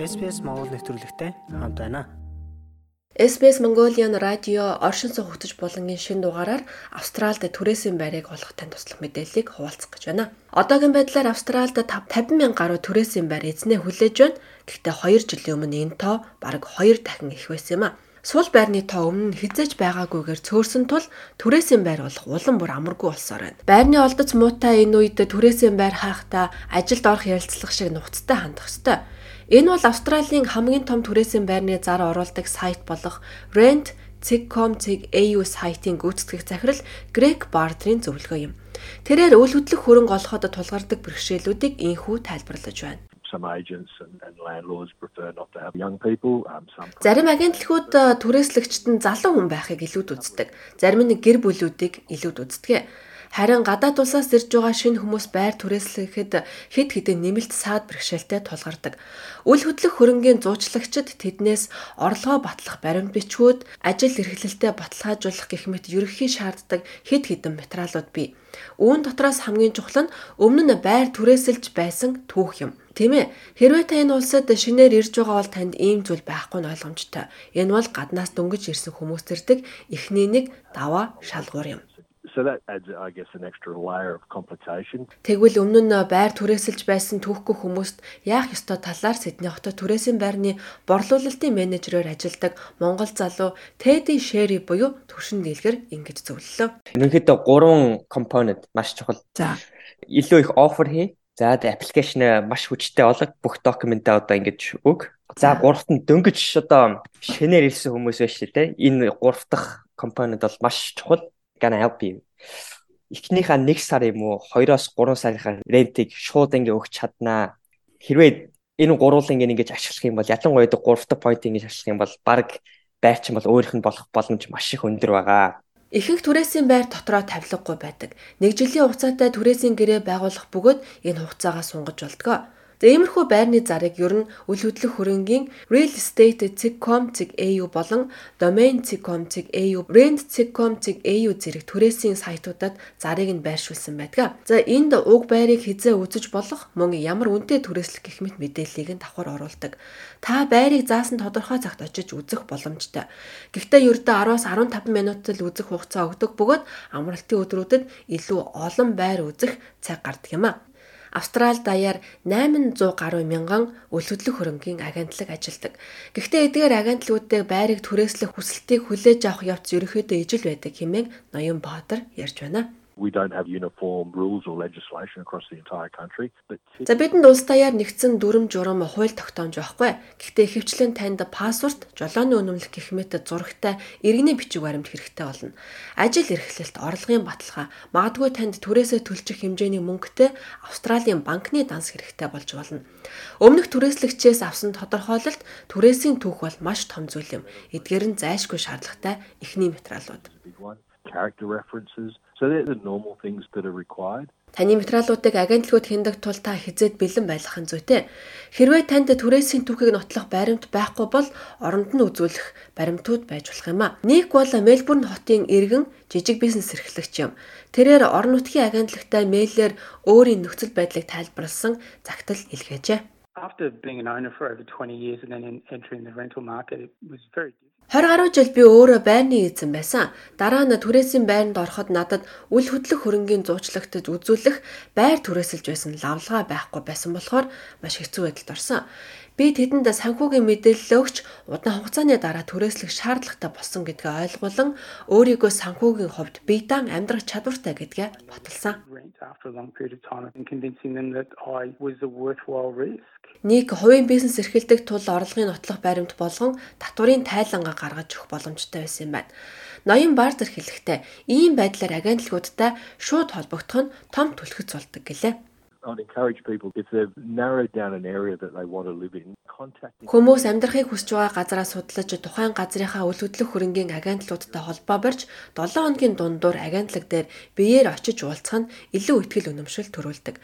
SPS Монгол нэвтрүүлэгтэй хамт байна. SBS Mongolian радио оршин суух хөтөж булангийн шин дугаараар Австралид түрээсийн байрыг олох тань туслах мэдээллийг хуваалцах гэж байна. Одоогийн байдлаар Австралид 50 мянган гаруй түрээсийн байр эзнээ хүлээж байна. Гэхдээ 2 жилийн өмнө энэ тоо бараг 2 дахин их байсан юм а. Сул байрны тоо өмнө хизээж байгаагүйгээр цөөрсөн тул түрээсийн байр болох улам бүр амаргүй болсоор байна. Байрны олдоц муутай энэ үед түрээсийн байр хаахтаа ажилд орох ярилцлага шиг нухацтай хандах ёстой. Энэ бол Австралийн хамгийн том түрээсийн байрны зар оруулдаг сайт болох rent.com.au сайтын гүйцэтгэх захирал Грег Бардрийн зөвлөгөө юм. Тэрээр үйл хөдлөх хөрөнгө олоход тулгардаг бэрхшээлүүдийг инхүү тайлбарлаж байна some agents and, and landlords prefer not to have young people. Um, some Зарим агентлгууд э, түрээслэгчд нь залуу хүн байхыг илүүд үздэг. Зарим нь гэр бүлүүдийг илүүд үздэг. Харин гадаад улсаас ирж байгаа шинэ хүмүүс байр түрээслэхэд хэд хэдэн нэмэлт саад бэрхшээлтэй тулгардаг. Үл хөдлөх хөрөнгийн зуучлагчид тэднээс орлогоо батлах баримт бичгүүд, ажил эрхлэлтэд баталгаажуулах гэх мэт ерөнхий шаарддаг хэд хэдэн материалууд бий. Үүн дотроос хамгийн чухал нь өмнө нь байр түрээсэлж байсан түүх юм. Тийм ээ. Хэрвээ та энэ улсад шинээр ирж байгаа бол танд ийм зүйл байхгүй нь ойлгомжтой. Энэ бол гаднаас дөнгөж ирсэн хүмүүс зэрдэг эхний нэг даваа шалгуур юм. So that adds I guess an extra layer of complication. Тэгвэл өмнө нь байр түрээсэлж байсан түүхгүй хүмүүст яах ёстой талаар Сидней хотод түрээсийн байрны борлуулалтын менежерээр ажилладаг Монгол залуу Тэди Шэри буюу төвшин дийлгэр ингэж зөвлөлөө. Ерөнхийдөө гурван компонент маш чухал. За. Илүү их офер хий. За аппликейшн маш хүчтэй олог бүх документаа одоо ингэж өг. За гуравт нь дөнгөж одоо шинээр ирсэн хүмүүс байж тээ. Энэ гурав дахь компонент бол маш чухал gonna help you. Эхнийхээ 1 сар юм уу 2-оос 3 сарынхаа рентийг шууд ингээ өгч чаднаа. Хэрвээ энэ гурвал ингээ ингэж ашиглах юм бол ялангуяа 3 дахь point ингэж ашиглах юм бол баг байрчин бол өөрийнх нь болох боломж маш их өндөр байгаа. Ихэнх түрээсийн байр дотроо тавилгагүй байдаг. Нэг жилийн хугацаатай түрээсийн гэрээ байгуулах бөгөөд энэ хугацаагаа сунгаж болдгоо. За иймэрхүү байрны зарыг ер нь үл хөдлөх хөрөнгийн realestate.com.au болон domain.com.au, rent.com.au зэрэг түрээсийн сайтуудад зарыг нь байршуулсан байдаг. За энд уг байрыг хизээ үзэж болох мөн ямар үнэтэй түрээслэх гэх мэт мэдээллийг нь давхар оруулдаг. Та байрыг заасан тодорхой цагт очиж үзэх боломжтой. Гэхдээ ердөө 10-аас 15 минутад л үзэх хугацаа өгдөг бөгөөд амралтын өдрүүдэд илүү олон байр үзэх цаг гардаг юм а. Австрали даяар 800 гаруй мянган үл хөдлөх хөрөнгийн агентлаг ажилладаг. Гэхдээ эдгээр агентлагуудыг байрыг түрээслэх хүсэлтийг хүлээж авах явц ерөнхийдөө ижил байдаг хэмээн Ноён Баатар ярьж байна. We don't have uniform rules or legislation across the entire country. But За бидэнд улс даяар нэгдсэн дүрм журам хууль тогтоомж байхгүй. Гэхдээ ихэвчлэн танд паспорт, жолооны үнэмлэх гэх мэт зурагтай иргэний бичиг баримт хэрэгтэй болно. Ажил эрхлэлт, орлогын баталгаа, магадгүй танд түрээсээ төлчих хэмжээний мөнгөтэй Австралийн банкны данс хэрэгтэй болж болно. Өмнөх түрээслэгчээс авсан тодорхойлолт түрээсийн түүх бол маш том зүйл юм. Эдгээр нь зайлшгүй шаардлагатай эхний материалууд. character references. So they're the normal things that are required. Таны материалуудыг агентлагууд хяндаг тул та хизээд бэлэн байх нь зүйтэй. Хэрвээ танд түрээсийн түүхийг нотлох баримт байхгүй бол оронд нь үзүүлэх баримтууд байж болох юм а. Ник бол Мельбурн хотын иргэн жижиг бизнес эрхлэгч юм. Тэрээр орон нутгийн агентлагтай мэйлээр өөрийн нөхцөл байдлыг тайлбарлсан загтал илгээжээ. After being an owner for over 20 years and then entering the rental market, it was very 20 гаруй жил би өөрөө байрны эзэн байсан. Дараа нь түрээсийн байранд ороход надад үл хөдлөх хөрөнгийн зуучлагтад үзүүлэх байр түрээсэлж байсан лавлгаа байхгүй байсан болохоор маш хэцүү байдалд орсон. Би тэдэнд санхүүгийн мэдээлэл өгч удаан хугацааны дараа түрээслэх шаардлагатай болсон гэдгээ ойлгуулан өөрийгөө санхүүгийн хувьд бие даан амьдрах чадвартай гэдгээ баталсан. Ник хувийн бизнес эрхэлдэг тул орлогын нотлох баримт болгон татварын тайлангаа гаргаж өгөх боломжтой байсан юм байна. Ноён Бартер хэлэхдээ ийм байдлаар агентлагуудтай шууд холбогдох нь том түлхэц болдог гэлээ. I'd encourage people if they've narrowed down an area that they want to live in contact Хүмүүс амьдрахыг хүсэж байгаа газараа судлаж тухайн газрынхаа үл хөдлөх хөрөнгийн агентлуудтай холбоо барьж 7 хоногийн дундуур агентлаг дээр биеэр очиж уулзах нь илүү ихтгэл үнэмшил төрүүлдэг.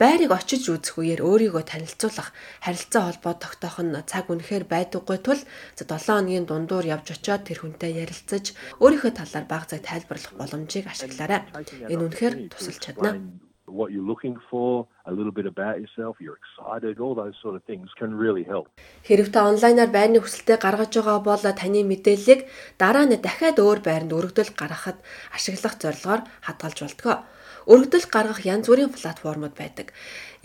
Байрыг очиж үзэх үеэр өөрийгөө танилцуулах, харилцаа холбоо тогтоох нь цаг үнэхээр байдаггүй тул 7 хоногийн дундуур явж очиод тэр хүнтэй ярилцаж өөрийнхөө талаар баг цаг тайлбарлах боломжийг ашиглаарай. Энэ үнэхээр тусалж чадна. What you're looking for, a little bit about yourself, you're excited, all those sort of things can really help. Хэрв та онлайнаар байрны хүсэлтэд гаргаж байгаа бол таны мэдээллийг дараа нь дахиад өөр байранд өргөдөл гаргахад ашиглах зорилгоор хадгалж болтгоо. Өргөдөл гаргах янз бүрийн платформуд байдаг.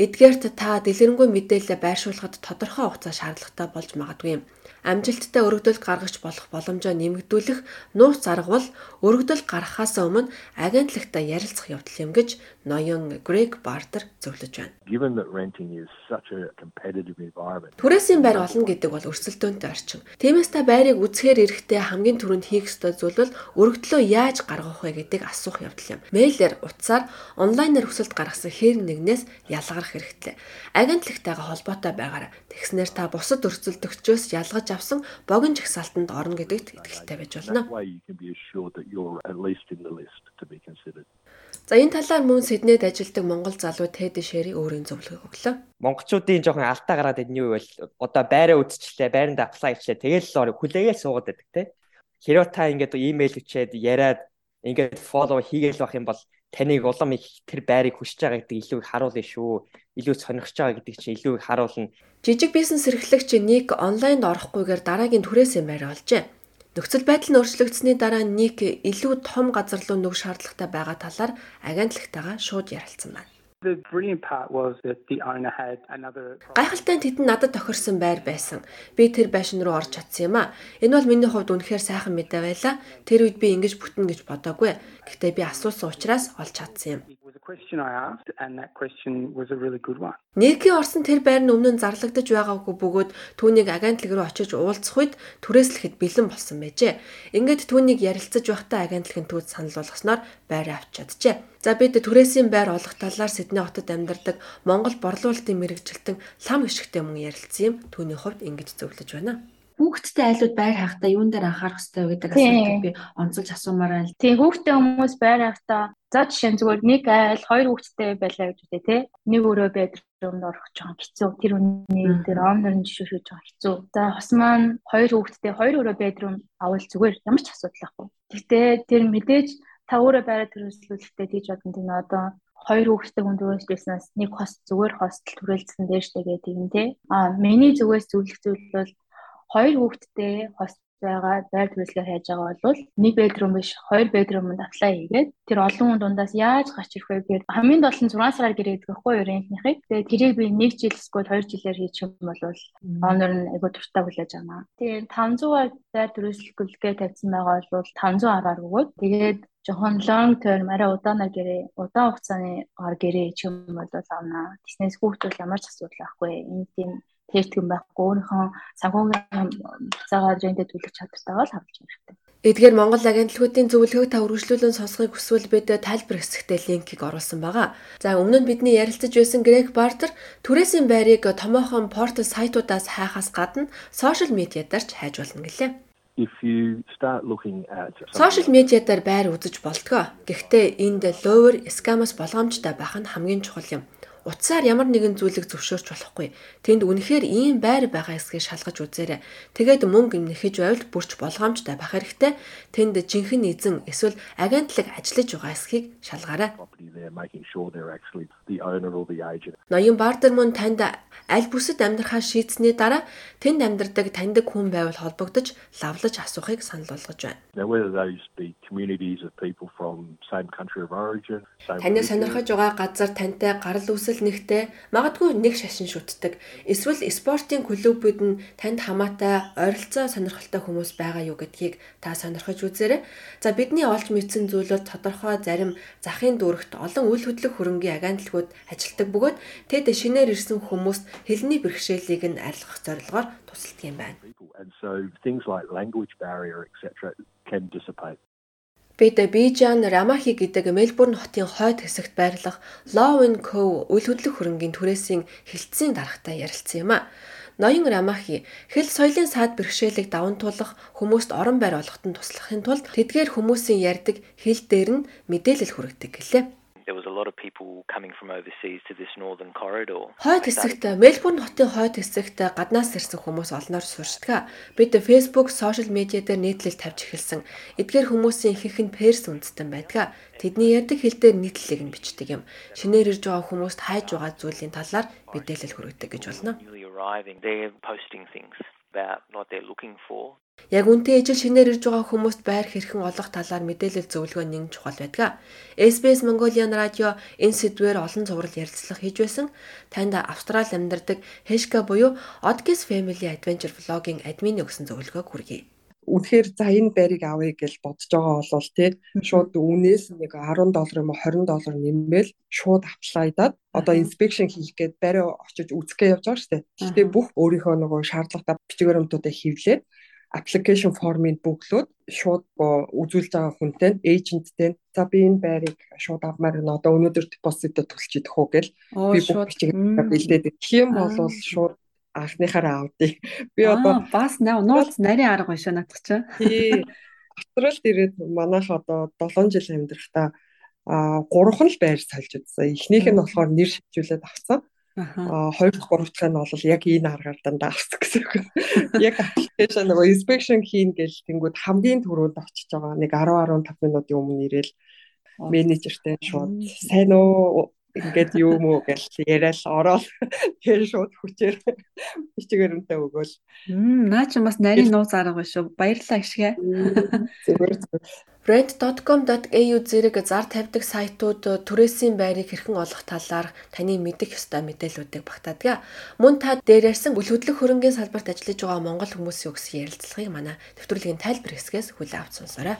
Эдгээрт та дэлгэрэнгүй мэдээлэл байршуулахад тодорхой хугацаа шаардлагатай болж магадгүй юм амжилттай өргөдөл гаргаж болох боломжоо нэмэгдүүлэх нууц арга бол өргөдөл гаргахаас өмнө агентлагтай ярилцах явдал юм гэж ноён Грег Бартер зөвлөж байна. Түрээсийн байр олно гэдэг бол өрсөлдөөнтэй орчин. Тиймээс та байрыг үзэхээр эрэхтэй хамгийн түрүүнд хийх ёстой зүйл бол өргөдлөө яаж гаргах вэ гэдэг асуух явдал юм. Мэйлэр утсаар онлайнаар хүсэлт гаргасан хэр нэгнээс ялгарх хэрэгтэй. Агентлагтайгаа холбоотой байгаарай. Тэгснээр та бусад өрсөлдөгчөөс ялгаж авсан богино жагсаалтанд орно гэдэгт итгэлтэй байж болно. За энэ талаар мөн Сиднейд ажилладаг монгол залуу Тэд Шэри өөрийн зөвлөгөөг өглөө. Монголчуудын жоохон алдаа гараад идэх нь юу вэ? Одоо байраа үзчихлээ, байранд аплай хийлээ. Тэгэл л хүлээгээл суугаад байдаг те. Хэрвээ та ингээд имэйл өчээд яриад ингээд фоллоу хийгээл байх юм бол таныг улам их тэр байрыг хүсэж байгаа гэдэг илүү их харуулна шүү. Илүү сонирхож байгаа гэдэг чинь илүү их харуулна. Жижиг бизнес эрхлэгч Ник онлайнд орохгүйгээр дараагийн түрээсээ байр олжээ. Нөхцөл байдал нь өөрчлөгдсөний дараа Ник илүү том газар руу нүг шаардлагатай байгаа талаар агентлагтайгаа шууд ярилцсан байна. The brilliant part was that the owner had another Гайхалтай нь тэд надад тохирсон байр байсан. Би тэр байшин руу орж чадсан юм а. Энэ бол миний хувьд үнэхээр сайхан мэдээ байлаа. Тэр үед би ингэж бүтнэ гэж бодоагүй. Гэхдээ би асуусан учраас олж чадсан юм. Нэркийн орсон тэр байр нь өмнө нь зарлагдаж байгаагүй бөгөөд түүнийг агентлаг руу очиж уулзах үед түрээслэхэд бэлэн болсон байжээ. Ингээд түүнийг ярилцаж байхдаа агентлагын төвд санал болгосноор байр авч чаджээ. За бид түрээсийн байр олох талаар Сидней хотод амьдардаг Монгол борлуулалтын мэрэгжилтэн лам гიშгтэй мөн ярилцсан юм. Түүний хувьд ингэж зөвлөж байна хүүхдтэй айлууд байр хаахтаа юун дээр анхаарах хэрэгтэй гэдэг асуултыг би онцолж асуумаар байна. Тийм хүүхдтэй хүмүүс байр хаахтаа за жишээ нь зүгээр нэг айл хоёр хүүхдтэй байлаа гэж үтэй тий. Нэг өрөө бедрумд орох жоохон хэцүү. Тэр үний дээр омнор нь жишүүшгүй жоохон хэцүү. За хос маань хоёр хүүхдтэй хоёр өрөө бедрум авал зүгээр ямар ч асуудал байхгүй. Гэхдээ тэр мэдээж та өөрөө байраа төрөслүүлэхдээ тийж бодсон тийм одоо хоёр хүүхэдтэй хүн төрөслүүлснээс нэг хос зүгээр хостел төрөлдсөн дээштэй гэдэг юм тий. А миний зүгээс зөвлөх зүйл бол хоёр хүүхэдтэй хос байгаа байр төрөлгөөр хайж байгаа бол нэг бедрум биш хоёр бедрумд аплай хийгээд тэр олон хүн дундаас яаж гарч ирэх вэ гэхээр хамгийн дол нь 6 сараар гэрээдэг байхгүй рентнийхийг тэгээ тэрийг би нэг жил эсвэл хоёр жилээр хийчих юм бол онор нь айгуу дуртай хүлээж авна. Тэгээ 500-аар байр төрөлгөлгээ тавьсан байгаа бол 510-аар өгөөд тэгээд жохон long term арай удаанаар гэрээ удаан хугацааны гар гэрээ ч юм бол авна. Тэснээс хүүхдүүл ямар ч асуудал байхгүй. Энэ тийм тэртгэн байхгүй өөрийнхөө санхүүгийн цагаар рентэ төлөх чадвартайгаа л хавж хэрэгтэй. Эдгээр Монгол агентлагуудын зөвлөгөөг та үргэлжлүүлэн сонсохыг хүсвэл бид тайлбар хэсэгтээ линкийг оруулсан байгаа. За өмнө нь бидний ярилцаж байсан Грег Бартер түрээсийн байрыг томоохон портал сайтуудаас хайхаас гадна сошиал медиадарч хайж болно гэлээ. If you start looking at Сошиал медиадаар байр үзэж болтгоо. Гэхдээ энд ловер скамаас болгоомжтой байх нь хамгийн чухал юм утсаар ямар нэгэн зүйлийг зөвшөөрч болохгүй. Тэнд үнэхээр ийм байр байгаа эсгийг шалгаж үзээрэй. Тэгээд мөнгө нэхэж байвал бүрч болгоомжтой байх хэрэгтэй. Тэнд жинхэнэ эзэн эсвэл агентлаг ажиллаж байгаа эсхийг шалгаарай. Ноён бартер мөн танд аль бүсэд амьдрахаа шийдсэний дараа тэнд амьдардаг таньдаг хүн байвал холбогдож лавлаж асуухыг санал болгож байна. Таны сонирхож байгаа газар тантай гарал үүсэл нэгтэй магадгүй нэг шашин шүтдэг. Эсвэл спортын клубүүд нь танд хамаатай ойролцоо сонирхолтой хүмүүс байгаа юу гэдгийг та сонирхож үзээрэй. За бидний олж мэдсэн зүйл бол тодорхой зарим захын дүрэгт олон үйл хөдлөх хөрөнгийн агентлагууд ажилтдаг бөгөөд тэд шинээр ирсэн хүмүүст хэлний бэрхшээлийг нь арилгах зорилгоор тусалдаг юм байна. Бид Бижан Рамахи гэдэг Мельбурн хотын хойд хэсэгт байрлах Love Co үл хөдлөх хөрөнгийн түрээсийн хилцээний даргатай ярилцсан юм а. Ноён Рамахи хэл соёлын саад бэрхшээлийг даван туулах хүмүүст орон байр олоход нь туслахын тулд тэдгээр хүмүүсийн ярьдаг хэл дээр нь мэдээлэл хүргэдэг гэлээ. There was a lot of people coming from overseas to this northern corridor. Хойд хэсэгт Мельбурн хотын хойд хэсэгт гаднаас ирсэн хүмүүс олноор сурчдаг. Бид Facebook, сошиал медиа дээр нийтлэл тавьж эхэлсэн. Эдгээр хүмүүсийн ихэнх нь перс үндэстэн байдаг. Тэдний ярьдаг хэл дээр нийтлэлийг нь бичдэг юм. Шинээр ирж байгаа хүмүүст хайж байгаа зүйлийн талаар мэдээлэл хүргэдэг гэж болно. About what they're looking for. Яг үнтэй ижил шинээр ирж байгаа хүмүүст байр хэрхэн олох талаар мэдээлэл зөвлөгөө нэгэн чухал байдаг. SBS Mongolian Radio энэ сэдвээр олон зураг ярилцлага хийж байсан. Танд Австрали амьдардаг Heshka буюу Odkis Family Adventure Vlog-ийн админы өгсөн зөвлөгөөг хүргэе. Үнэхээр за энэ байрыг авъя гэж бодож байгаа бол тий шууд үнээс нэг 10 доллар юм уу 20 доллар нэмэл шууд аплайдаад одоо инспекшн хийх гээд барай очиж үзэхгээ явж байгаа шүү дээ. Гэхдээ бүх өөрийнхөө нөгөө шаардлагатай бичгээрэмтүүдээ хэвлээд application form-ыг бүглөөд шууд үзүүлж байгаа хүнтэй эйженттэй за би энэ байрыг шууд авмаар нь одоо өнөөдөр депозитод төлчих идэх үү гэл би бүх бичиг бэлдээд. Юм бол шууд анхныхаараа авдыг. Би одоо бас нууц нарийн арга биш надад чи. Тий. Австралид ирээд манайх одоо 7 жил амьдрахтаа а гурван л байр сольж үзсэн. Эхнийх нь болохоор нэр шилжүүлээд авсан. Аа хоёр дахь гурав дахь нь бол яг энэ аргаар дандаа авсан гэсэн үг. Яг аппликейшн нөгөө inspection хийн гэж тэнгууд хамгийн түрүүнд очиж байгаа нэг 10 15 минутын өмнө ирээл менежертэй шууд сайн уу ингээд юу мүү гэж яриад ороод тэр шууд хүчээр бичгээрэнтэй өгөөл. Мм наа чи бас нарийн нууц арга биш үү? Баярлалаа гişгэ. Зүгээр зүгээр. Brand.com.au зэрэг зар тавьдаг сайтууд түрээсийн байрыг хэрхэн олох талаар таны мэдэх ёстой мэдээллүүдийг багтаадаг. Мөн та дээр ярьсан үл хөдлөх хөрөнгийн салбарт ажиллаж байгаа монгол хүмүүсийн өгсөн ярилцлагыг манай нэвтрүүлгийн тайлбар хэсгээс хүлээн авч сонсоорой.